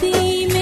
dime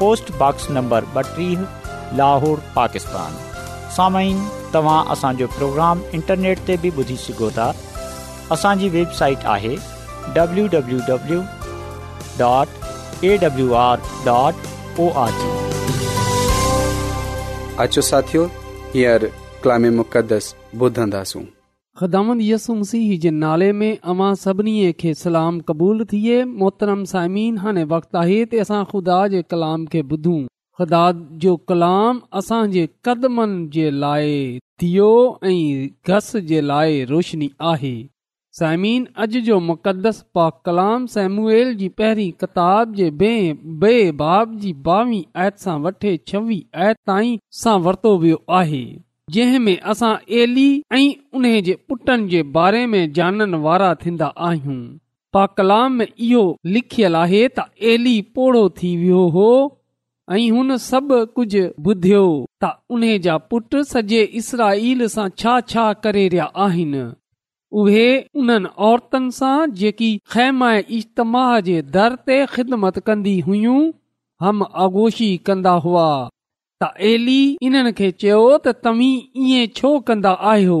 postbox number ॿटीह लाहौर पाकिस्तान साम्हूं तव्हां असांजो प्रोग्राम इंटरनेट ते बि ॿुधी सघो था असांजी वेबसाइट आहे अचो साथियो हींअर मुक़दस ॿुधंदासूं ख़िदामत यसु मसीह जे नाले में अवां सभिनी खे सलाम क़बूल थिए मोहतरम साइमीन हाणे वक़्तु आहे ते असां ख़ुदा जे कलाम खे ॿुधूं ख़ुदा जो कलाम असांजे कदमनि जे लाइ थियो ऐं घस जे लाइ रोशनी आहे साइमीन अॼु जो मुक़दस पा कलाम सैमुएल जी पहिरीं किताब जे बेबाब जी ॿावीह आयति सां वठे छवीह आयि ताईं सां वरितो वियो आहे जंहिं में असां एली ऐं उन जे पुटनि जे बारे में जाननि वारा थींदा आहियूं पाकलाम इहो लिखियलु आहे त एली पोड़ो थी वियो हो ऐं हुन सभु कुझु ॿुधियो त उन जा पुट सॼे इसराईल सां छा छा करे रहिया आहिनि उहे उन्हनि औरतनि सां जेकी ख़ैम ऐं इजतमाह जे दर ते ख़िदमत कन्दी हुयूं हम आगोशी कंदा हुआ त एली इन खे चयो त तवी ईअं छो कंदो आहियो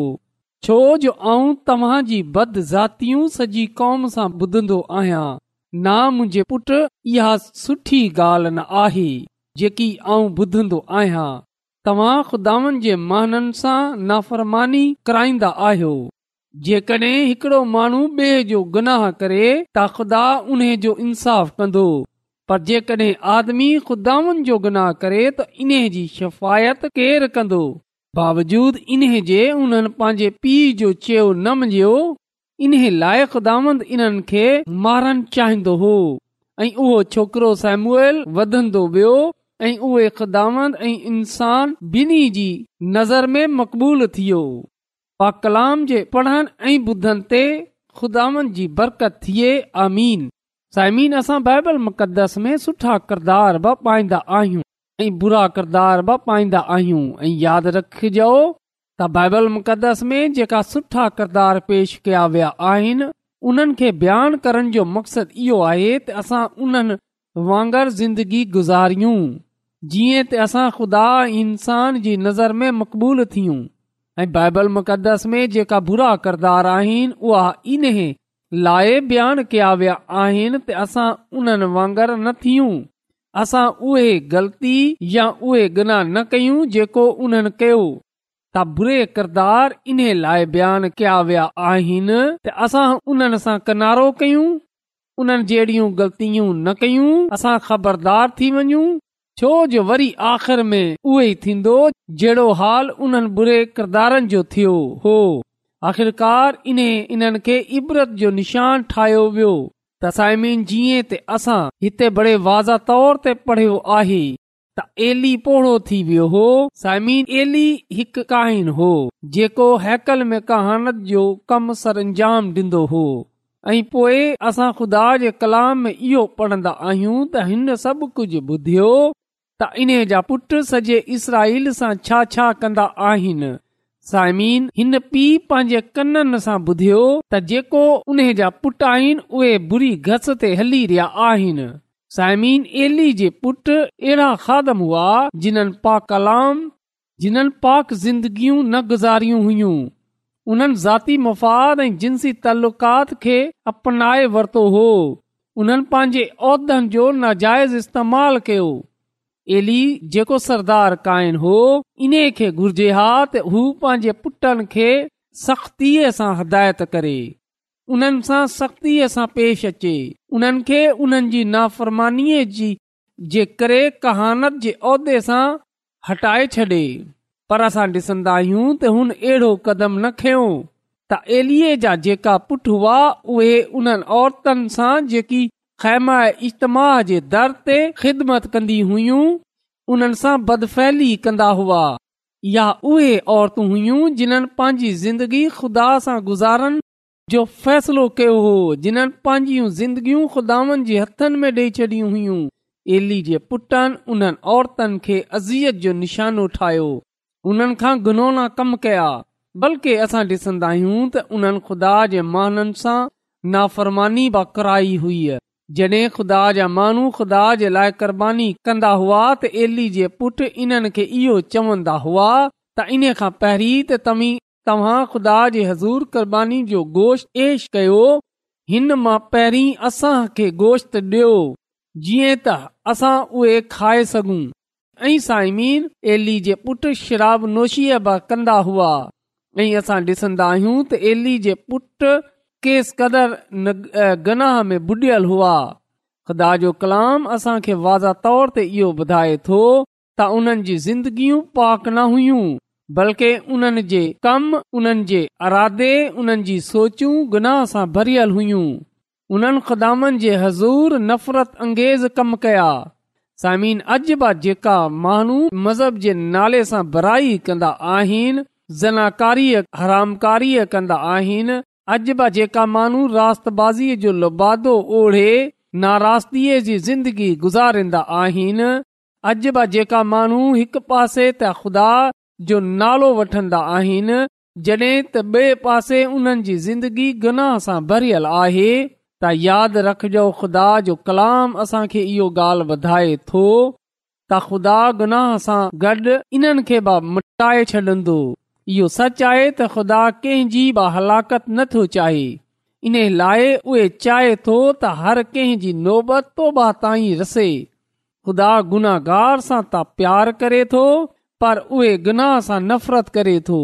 छोजो आऊं तव्हां जी बद ज़ातियूं सॼी कौम सां ॿुधंदो आहियां ना मुंहिंजे पुटु इहा सुठी ॻाल्हि न आहे जेकी आऊं ॿुधंदो आहियां तव्हां जे महननि सां नाफ़रमानी कराईंदा आहियो जेकॾहिं हिकिड़ो माण्हू ॿिए जो गुनाह करे त ख़ुदा उन्हे जो इंसाफ़ कंदो पर जेकॾहिं आदमी ख़ुदानि जो गुनाह करे त इन्हे जी शिफ़ायत केरु कंदो बावजूद इन्हे जे उन्हनि पंहिंजे पीउ जो चयो न मञियो इन्हे लाइ ख़ुदांद इन्हनि खे मारणु चाहिंदो हो ऐं उहो छोकिरो सैमुएल वधंदो वियो ऐं उहे ख़ुदांद इंसान बिन्हि जी नज़र में मक़बूल थियो पा कलाम जे पढ़नि ऐं ॿुधनि ते ख़ुदान जी बरकत थिए आमीन साइमीन असां बाइबल मुक़दस में सुठा किरदार बि पाईंदा आहियूं ऐं बुरा किरदार बि पाईंदा आहियूं ऐं यादि रखजो त बाइबल मुक़दस में जेका सुठा किरदार पेश कया विया आहिनि उन्हनि खे बयानु करण जो मक़सदु इहो आहे त असां उन्हनि वांगर ज़िंदगी गुज़ारियूं जीअं त असां ख़ुदा इंसान जी नज़र में मक़बूल थियूं ऐं बाइबल मुक़दस में जेका बुरा किरदारु आहिनि उहा इन लाइ बयानु कया विया आहिनि त असां उन्हनि वांगुरु न थियूं असां उहे ग़लती या उहे गना न कयूं जेको उन्हनि कयो त बुरे किरदार इन लाइ बयानु कया विया आहिनि त असां उन्हनि सां किनारो कयूं उन्हनि जहिड़ियूं ग़लतियूं न कयूं असां ख़बरदार थी वञूं छो जो वरी आख़िर में उहो थींदो जहिड़ो हाल उन्हनि बुरे किरदारनि जो थियो हो आख़िरकार इन इन्हनि खे इबरत जो निशान ठाहियो वियो त साइम जीअं असां हिते बड़े वाज़ तौर ते पढ़ियो आहे त एली पोड़ो थी वियो हो एली हो जेको हैकल में कहानत जो कम अंजाम डि॒नो हो ऐं पोए असां खुदा जे कलाम में इहो पढ़ंदा आहियूं त हिन सभु कुझ बुधियो त इन्हे जा पुट सॼे इसराइल सां छा छा कंदा आहिनि सायमी हिन पीउ पंहिंजे कननि सां ॿुधियो त जेको उन जा पुट आहिनि हली रहिया आहिनि साइमीन एली पुट अहिड़ा खादम हुआ जिन्हनि कलाम जिन्हनि पाक ज़िंदगियूं न गुज़ारियूं हुइयूं उन्हनि ज़ाती मफ़ाद ऐं जिनसी तालुकात खे अपनाए वर्तो हो उन्हनि पंहिंजे उहिदनि जो नाजाइज़ इस्तेमाल कयो एली जेको सरदार काइन हो इन खे घुर्जे हा त हू पंहिंजे पुटनि खे सख़्तीअ सां हिदायत करे उन्हनि सां सख़्तीअ सां पेश अचे उन्हनि खे उन्हनि जी नाफ़रमानी जी जे करे कहानत जे उहिदे सां हटाए छॾे पर असां डि॒सन्दा आहियूं त हुन अहिड़ो कदम न खयो त एलिए जा जेका पुट हुआ उहे उन्हनि औरतनि ख़ैमा ऐं इजतमाह जे दर ते ख़िदमत कंदी हुइयूं उन्हनि सां बदफैली कंदा हुआ या उहे औरतू हुयूं जिन्हनि पंहिंजी ज़िंदगी खुदा सां गुज़ारण जो फ़ैसिलो कयो हो जिन्हनि पंहिंजियूं ज़िंदगियूं खुदावनि जे हथनि में डे॒ई छडि॒ हुइयूं एली जे पुटनि उन्हनि औरतनि खे अज़ियत जो निशानो ठाहियो उन्हनि खां घुनो कम कया बल्कि असां डि॒सन्दा आहियूं त उन्हनि खुदा जे माननि सां नाफ़रमानी ब कराई हुई जॾहिं ख़ुदा जा माण्हू ख़ुदा जे लाइ क़ुरबानी कंदा हुआ त एली जे पुट इन्हनि खे इहो चवंदा हुआ त इन खां पहिरीं तव्हां ख़ुदा जी हज़ूर क़ुरबानी जो गोश्त पेश कयो हिन मां पहिरीं असांखे गोश्त ॾियो जीअं त असां उहे खाए सघूं ऐं साई एली जे पुट शराब नोशीअ कंदा हुआ ऐं असां ॾिसंदा आहियूं त एली जे पुट केस गनाह में बुडल हुआ ख़ुदा जो कलाम असांखे वाज़ा तौर ते इहो ॿुधाए थो त उन्हनि जी ज़िंदगियूं पाक न हुयूं बल्कि कम उन्हनि जे अरादे उन्हनि जी सोचूं गुनाह सां भरियल हुयूं उन्हनि ख़ुदामन जे हज़ूर नफ़रत अंगेज़ कम कया समीन अजा माण्हू मज़हब जे नाले सां बराई कंदा आहिनि हरामकारीअ कंदा आहिनि अॼु बा जेका माण्हू रातबाज़ीअ जो लुबादो ओढ़े नारासगीअ जी ज़िंदगी गुज़ारींदा आहिनि अॼु बा जेका माण्हू हिकु पासे त ख़ुदा जो नालो वठंदा आहिनि जड॒हिं त बे पासे उन्हनि जी ज़िंदगी गुनाह सां भरियल आहे त यादि रखजो ख़ुदा जो कलाम असांखे इहो ॻाल्हि वधाए थो त ख़ुदा गुनाह सां गॾु इन्हनि खे मटाए छॾंदो इहो सच आहे त ख़ुदा कंहिंजी बि हलाकत नथो चाहे इन लाइ उहे चाहे थो त हर कंहिंजी नोबत तोबा ताईं रसे ख़ुदा गुनाहगार सां त प्यार करे थो पर उहे गुनाह सां नफ़रत करे थो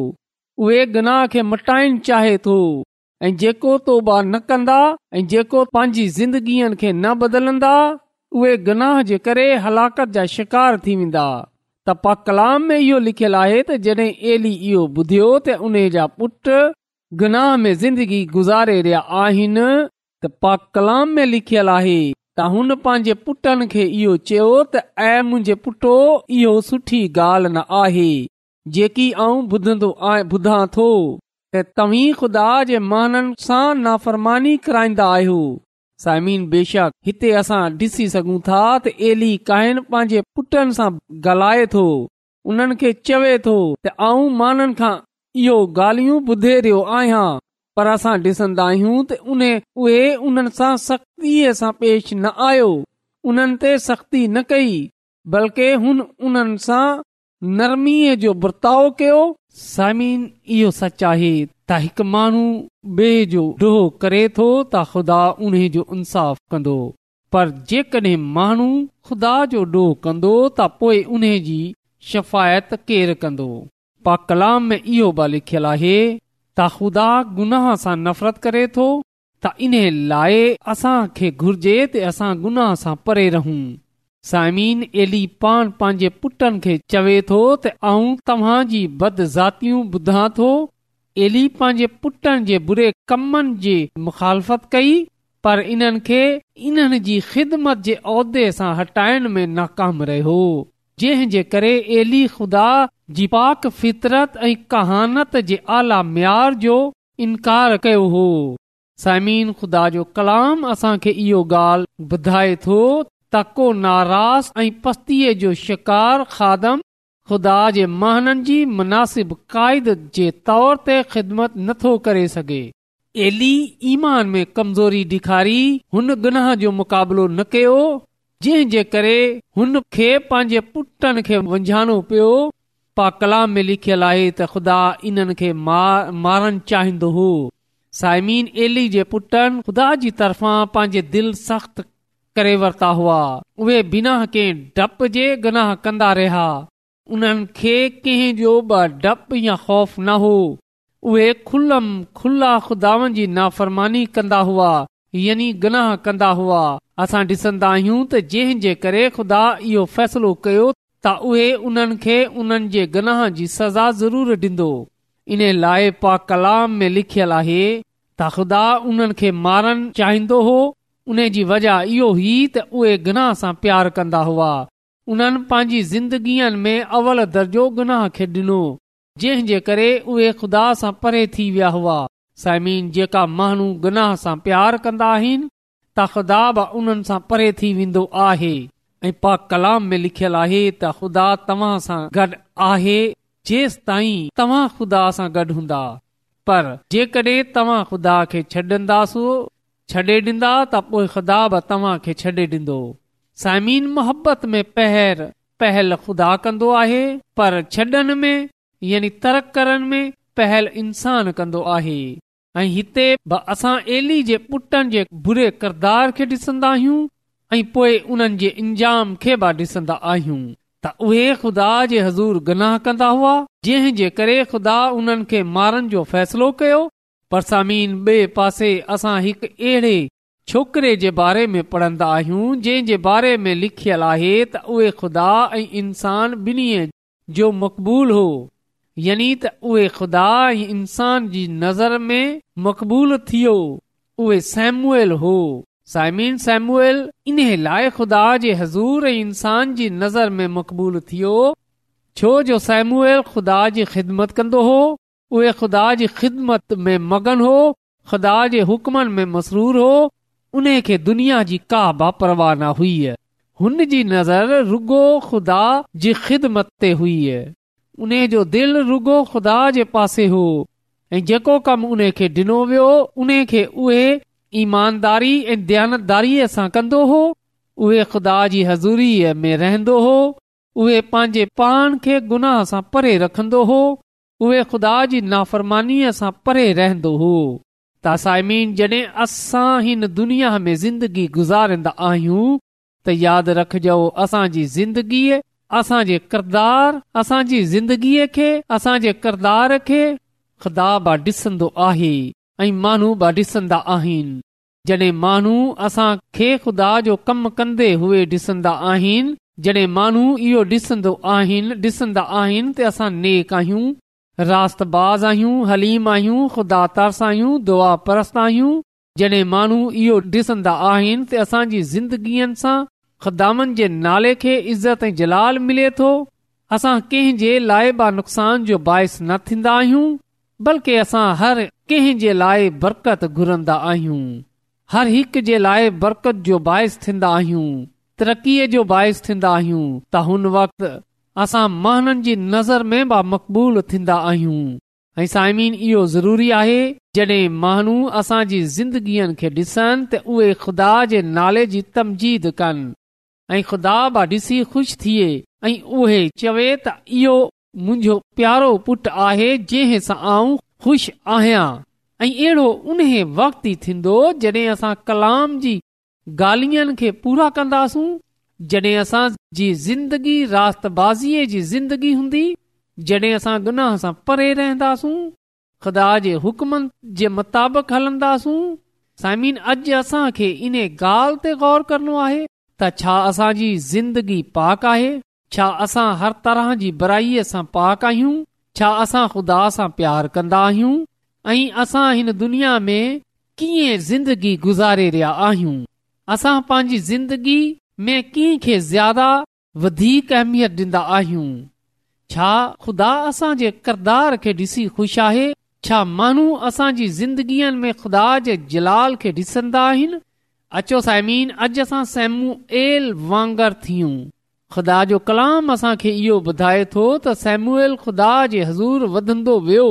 उहे गुनाह खे मटाइण चाहे थो ऐं जेको तोबा न कंदा ऐं जेको पंहिंजी ज़िंदगीअ खे न बदलंदा उहे गुनाह जे करे हलाकत जा शिकार थी वेंदा त कलाम में इहो लिखियलु आहे त जॾहिं एली इहो ॿुधियो त उन जा पुट गनाह में ज़िंदगी गुज़ारे रहिया आहिनि त कलाम में लिखियलु आहे त हुन पंहिंजे पुटनि खे इहो चयो त ऐं मुंहिंजे पुट इहो सुठी गाल्हि न आहे जेकी आऊं ॿुधां थो त तव्हीं ख़ुदा जे माननि सां नाफ़रमानी कराईंदा आहियो ॻाल्हाए थो उन्हनि खे चवे थो आऊं माननि खां इहो ॻाल्हियूं ॿुधे थो असां डि॒संदा आहियूं उहे उन्हनि सां सख़्तीअ सां पेश न आयो उन्हनि ते सख़्ती न कई बल्कि हुन नरमी जो बर्ताव कयो समीन इहो सच आहे त हिकु माण्हू बे जो डोह करे थो त ख़ुदा उन जो इंसाफ़ कंदो पर जेकड॒हिं माण्हू ख़ुदा जो डोह कंदो त पोए उन्हे जी शफ़ाइत केरु कंदो पा कलाम में इहो बि लिखियलु आहे त ख़ुदा गुनाह सां नफ़रत करे थो त इन्हे लाइ असांखे घुर्जे ते असां गुनाह सां परे रहूं समीन एली पान पंहिंजे पुटनि खे चवे थो त अऊं तव्हां जी बद ज़ातियूं ॿुधा थो एली पंहिंजे पुटनि जे बुरे कमनि जी मुखालफ़त कई पर इन्हनि खे इन्हनि जी ख़िदमत जे हटाइण में नाकाम रहियो जंहिंजे करे एली खुदा जी पाक फितरत ऐं कहानत जे आला मयार जो इनकार कयो हो साइमीन खुदा जो कलाम असांखे इहो ॻाल्हि ॿुधाए थो ता को नाराज़ ऐं पस्तीअ जो शिकार खादम ख़ुदा जे महननि जी मुनासिब क़ाइद जे तौर ते ख़िदमत नथो करे सघे एली ईमान में कमज़ोरी ॾेखारी हुन गुनाह जो मुक़ाबिलो न कयो जंहिं जे करे हुन खे पंहिंजे पुटनि खे वंझाणो पियो पा कलाम में लिखियलु आहे त ख़ुदा इन्हनि खे मारण चाहिंदो हो साइमीन एली जे पुटनि ख़ुदा जी तरफ़ां पांजे दिलि सख़्त करे वरता हुआ उहे बिना के डप जे गनाह कंदा रहिया उन्हनि खे कंहिं जो ख़ौफ़ न हो उहे खुलम खुला खुदावन नाफ़रमानी कंदा हुआ यनी गनाह कंदा हुआ असां डि॒सन्दा आहियूं त जंहिंजे करे खुदा इहो फ़ैसिलो कयो त उहे उन्हनि खे उन्हनि जे गनाह जी सज़ा ज़रूर डि॒ंदो इन लाइ पा कलाम में लिखियलु आहे त ख़ुदा उन्हनि खे मारण चाहिंदो हो उन जी वजह इहो हुई त उहे गनाह सां प्यार कंदा हुआ उन्हनि पांजी ज़िंदगीअ में अवल दर्जो गुनाह खे डिनो ख़ुदा सां परे थी विया हुआ साइम जेका माण्हू गनाह सां प्यार कन्दा त ख़ुदा बि उन्हनि सां परे थी वेंदो आहे पा कलाम में लिखियलु आहे त ख़ुदा तव्हां सां गॾु आहे जेस ताईं तव्हां खुदा सां गॾु हूंदा पर जेकड॒हिं तव्हां खुदा खे छे डीना त पो ख़ुदा तव्हां खे छॾे ॾींदो محبت मोहबत में पहर पहल खुदा कन्दो आहे पर छॾनि में यानी तर्क करण में पहल इंसान कन्दो आहे ऐ हिते एली जे पुटनि जे बुरे किरदार खे डि॒सदा आहियूं ऐ पोए उन्हनि जे इंजाम खे बि ॾिसंदा आहियूं त उहे खुदा जे हज़ूर गनाह कंदा हुआ जंहिं जे करे ख़ुदा उन्हनि खे मारण जो फ़ैसिलो कयो पर परसामीन ॿिए पासे असां हिकु अहिड़े छोकिरे जे बारे में पढ़ंदा आहियूं जंहिं जे बारे में लिखियल आहे त उहे खुदा ऐं इंसान ॿिन्ही जो मक़बूल हो यानी त उहे खुदा ऐं इंसान जी नज़र में मक़बूल थियो उहे सेमूअल हो साइमीन सेमूअल इन लाइ खुदा जे हज़ूर ऐं इंसान जी नज़र में मक़बूल थियो छो जो सेमुएल खुदा जी ख़िदमत कंदो हो उहे ख़ुदा जी ख़िदमत में मगन हो ख़ुदा जे हुक्मनि में मसरूर हो उन खे दुनिया जी का परवाह न हुई हुन जी नज़र रुगो ख़ुदा जी ख़िदमत ते हुई उन जो दिलि रुगो खुदा जे पासे हो ऐं जेको कम उन खे ॾिनो वियो उन खे उहे ईमानदारी ऐं दयानतदारीअ सां कंदो हो उहे खुदा जी हज़ूरीअ में रहंदो हो उहे पंहिंजे पाण खे गुनाह सां परे रखंदो हो उहे ख़ुदा जी नाफ़रमानी सां परे रहंदो हो त साइमीन जॾहिं असां हिन दुनिया में ज़िंदगी गुज़ारींदा आहियूं त यादि रखजो असांजी ज़िंदगीअ असांजे किरदार असांजी ज़िंदगीअ खे असांजे किरदार खे ख़ुदा बि ॾिसंदो आहे ऐं माण्हू बि ॾिसंदा आहिनि जॾहिं माण्हू असां खे ख़ुदा जो कम कंदे हुए ॾिसंदा आहिनि जॾहिं माण्हू इहो ॾिसंदा आहिनि त असां नेक आहियूं रात बाज़ आहियूं हलीम आहियूं ख़ुदा तर्स आहियूं दुआ परस्त आहियूं जॾहिं माण्हू इहो ॾिसंदा आहिनि त असांजी ज़िंदगीअ सां जे नाले खे इज़त ऐं जलाल मिले तो असां कंहिं जे लाइ नुक़सान जो बाहिस न थींदा आहियूं बल्कि असां हर कंहिं जे लाइ बरकत घुरंदा आहियूं हर हिक जे लाइ बरकत जो बाहिस थींदा आहियूं तरक़ीअ जो बाहिसु थींदा आहियूं त हुन असां महननि जी नज़र में बि मक़बूल थींदा आहियूं ऐं साइमीन इहो ज़रूरी आहे जॾहिं माण्हू असांजी ज़िंदगीअ खे ॾिसनि त उहे खुदा जे नाले जी तमजीद कनि ऐं खुदा बि ॾिसी ख़ुशि थिए ऐं उहे चवे त इहो मुंहिंजो प्यारो पुट आहे जंहिं सां आऊं ख़ुशि आहियां ऐं अहिड़ो उन वक़्तु ई थींदो जॾहिं असां कलाम जी ॻाल्हियुनि खे पूरा कंदासूं जॾहिं असां जी ज़िंदगी रातबाज़ीअ जी ज़िंदगी हूंदी जॾहिं असां गुनाह सां परे रहंदासूं ख़ुदा जे हुकमनि जे मुताबिक़ हलंदासूं साइमिन अॼु असांखे इन ॻाल्हि ते गौर करणो आहे त छा असांजी ज़िंदगी पाक आहे छा असां हर तरह जी बुराईअ सां पाक आहियूं छा असां ख़ुदा सां प्यार कंदा आहियूं ऐं असां हिन दुनिया में कीअं ज़िंदगी गुज़ारे रहिया आहियूं असां पंहिंजी में कंहिं वधीक अहमियत डि॒ंदा आहियूं छा खुदा असांजे किरदार खे ॾिसी ख़ुशि आहे छा माण्हू असांजी ज़िंदगीअ में एल वांगर थियूं ख़ुदा जो कलाम असांखे इहो ॿुधाए थो त सेमूएल ख़ुदा जे हज़ूर वधंदो वियो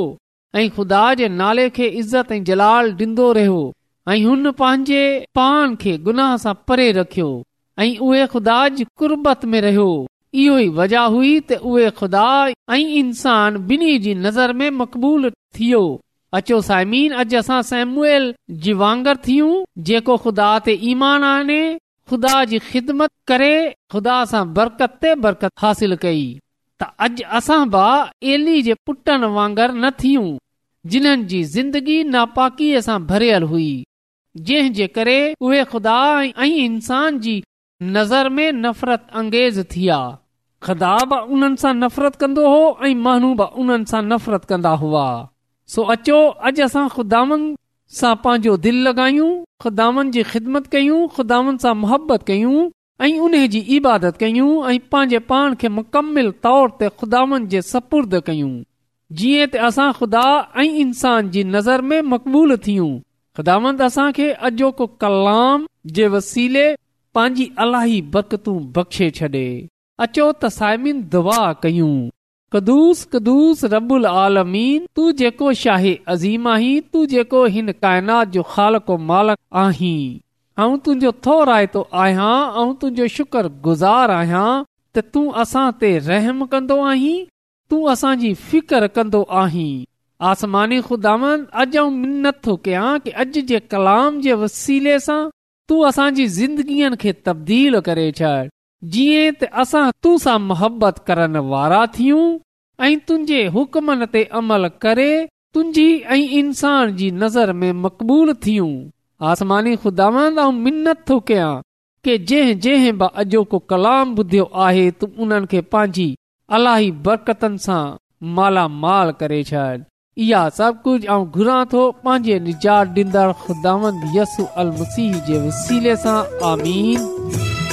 ऐं ख़ुदा जे नाले खे इज़त ऐं जलाल ॾींदो रहियो ऐं हुन पंहिंजे पान खे गुनाह सां परे रखियो ऐं उहे ख़ुदा जी कुर्बत में रहियो इहो ई वजह हुई त उहे ख़ुदा ऐं इंसान ॿिन्ही जी नज़र में मक़बूल थियो अचो साइमीन अॼु असां सेमुएल जी वांगर थियूं जेको ख़ुदा ते ईमान आने ख़ुदा जी ख़िदमत करे ख़ुदा सां बरकत ते बरकत हासिल कई त अॼु असां बि एली जे पुटनि वांगर न थियूं जिन्हनि जी ज़िंदगी नापाकीअ सां भरियल हुई जंहिं जे करे उहे ख़ुदा ऐं इंसान जी नज़र में नफ़रत अंगेज़ थी आहे खुदा बि उन्हनि सां नफ़रत कंदो हो ऐं माण्हू बि उन्हनि सां नफ़रत कंदा हुआ सो अचो अॼु असां सां पंहिंजो दिलि लॻायूं ख़ुदानि जी ख़िदमत कयूं ख़ुदानि सां मुहबत कयूं ऐं उन जी इबादत कयूं ऐं पंहिंजे पाण खे मुकमिल तौर ते खुदावनि जे सपुर्द कयूं जीअं त असां खुदा ऐं इंसान जी नज़र में मक़बूल थियूं खुदावंद असांखे अॼोको कलाम जे वसीले पंहिंजी अलाही बकतूं बख़शे छॾे अचो त साइमिन दुआ कयूं कदुस कदुस रबुल आलमीन तू जेको शाही अज़ीम आहीं तू जेको हिन काइनात जो ख़ालको मालक आहीं ऐं तुंहिंजो थो रायतो आहियां ऐं तुंहिंजो गुज़ार आहियां त तूं असां ते रहम कंदो आहीं तू असांजी फिकर कंदो आहीं आसमानी खुदान अॼु आऊं मिनत थो कयां कि अॼु जे कलाम जे वसीले सां तूं असांजी ज़िंदगीअ खे तब्दील करे छॾ जीअं त असां तूं सां मुहबत करण वारा थियूं ऐं तुंहिंजे हुकमनि ते अमल करे तुंहिंजी ऐं इंसान जी नज़र में मक़बूल थियूं आसमानी खुदावंद मिन्नत थो कयां कि जंहिं जंहिं ब अॼोको कलाम ॿुधियो आहे तूं उन्हनि खे पंहिंजी अलाही बरकतनि सां मालामाल करे छॾ इहा सभु कुझु ऐं घुरां थो पंहिंजे निजात ॾींदड़ु ख़ुदांदसू अल मसीह जे वसीले सां आमीन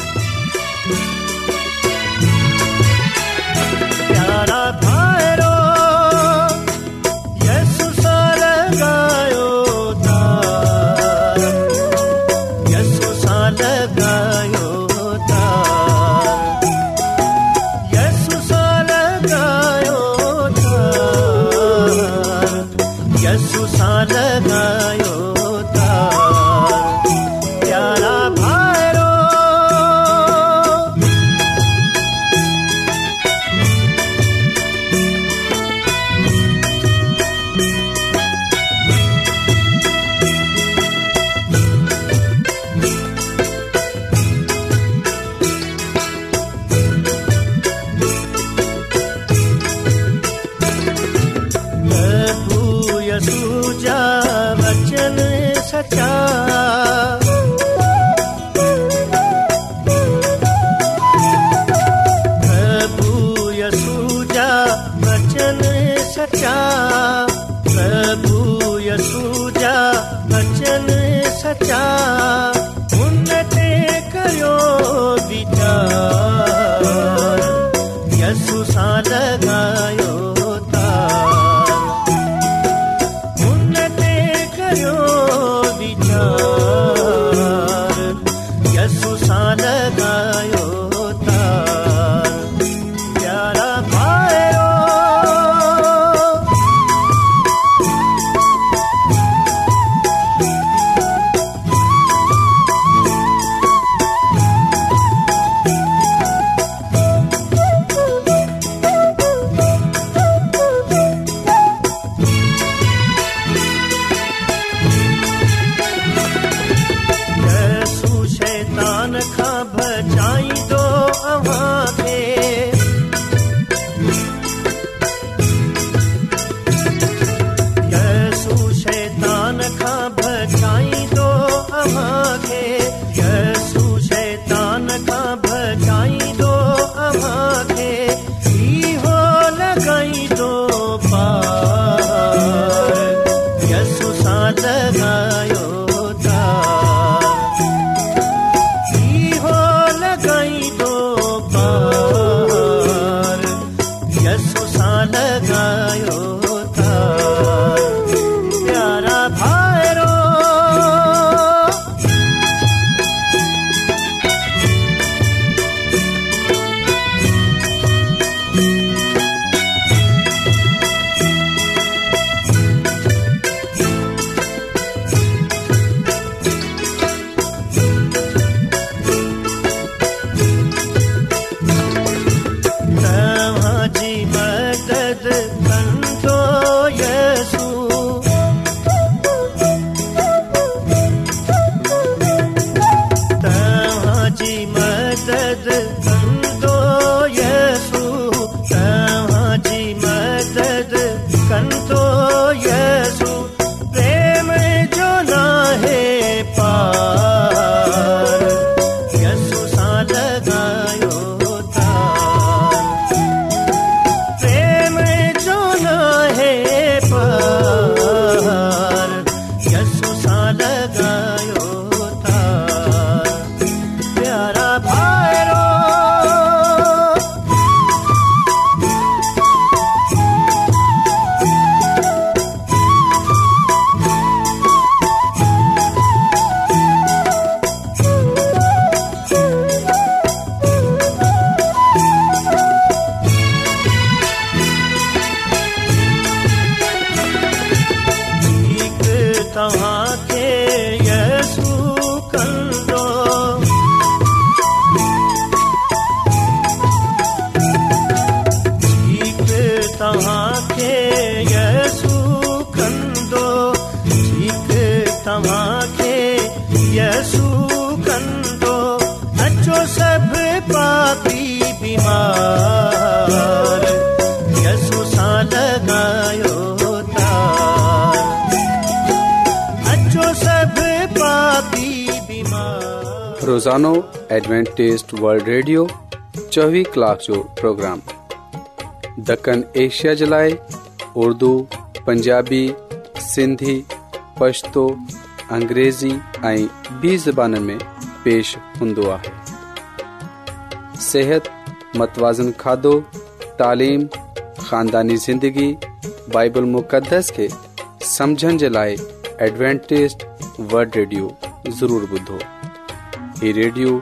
सा लगा एडवेंटेज़ वर्ल्ड रेडियो चोवीह कलाक जो प्रोग्राम दखण एशिया जे लाइ उर्दू पंजाबी सिंधी पछतो अंग्रेज़ी ऐं बि ज़बान में पेश हूंदो متوازن کھادو تعلیم خاندانی زندگی بائبل ज़िंदगी बाइबल मुक़दस खे समझण जे लाइ एडवेंटेज़ वल्ड रेडियो ज़रूरु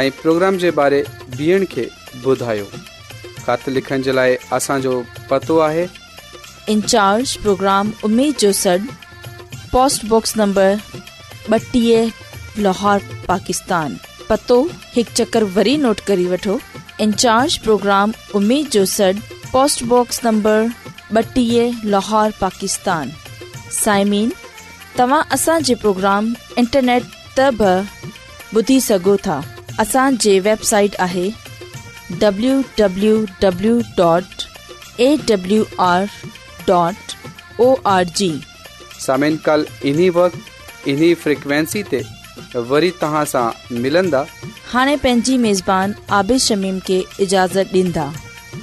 इन प्रोग्राम जो सॾ पोस्टबॉक्स नंबर ॿटीह लाहौर पाकिस्तान पतो हिकु चकर वठो प्रोग्राम साइमीन तव्हां असांजे प्रोग्राम इंटरनेट त ॿुधी सघो था असांजे वेबसाइट आहे वरी हाणे पंहिंजी عابد आबिशमीम खे اجازت ॾींदा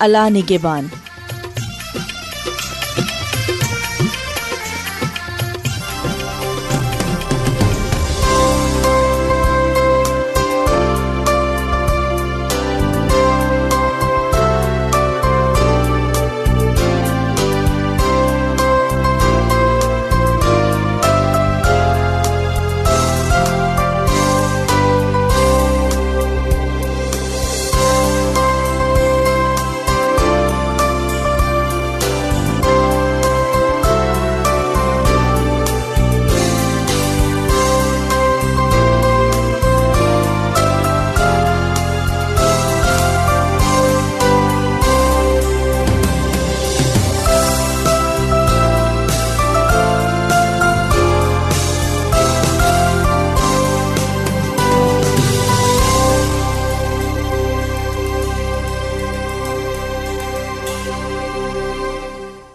अलाह نگہبان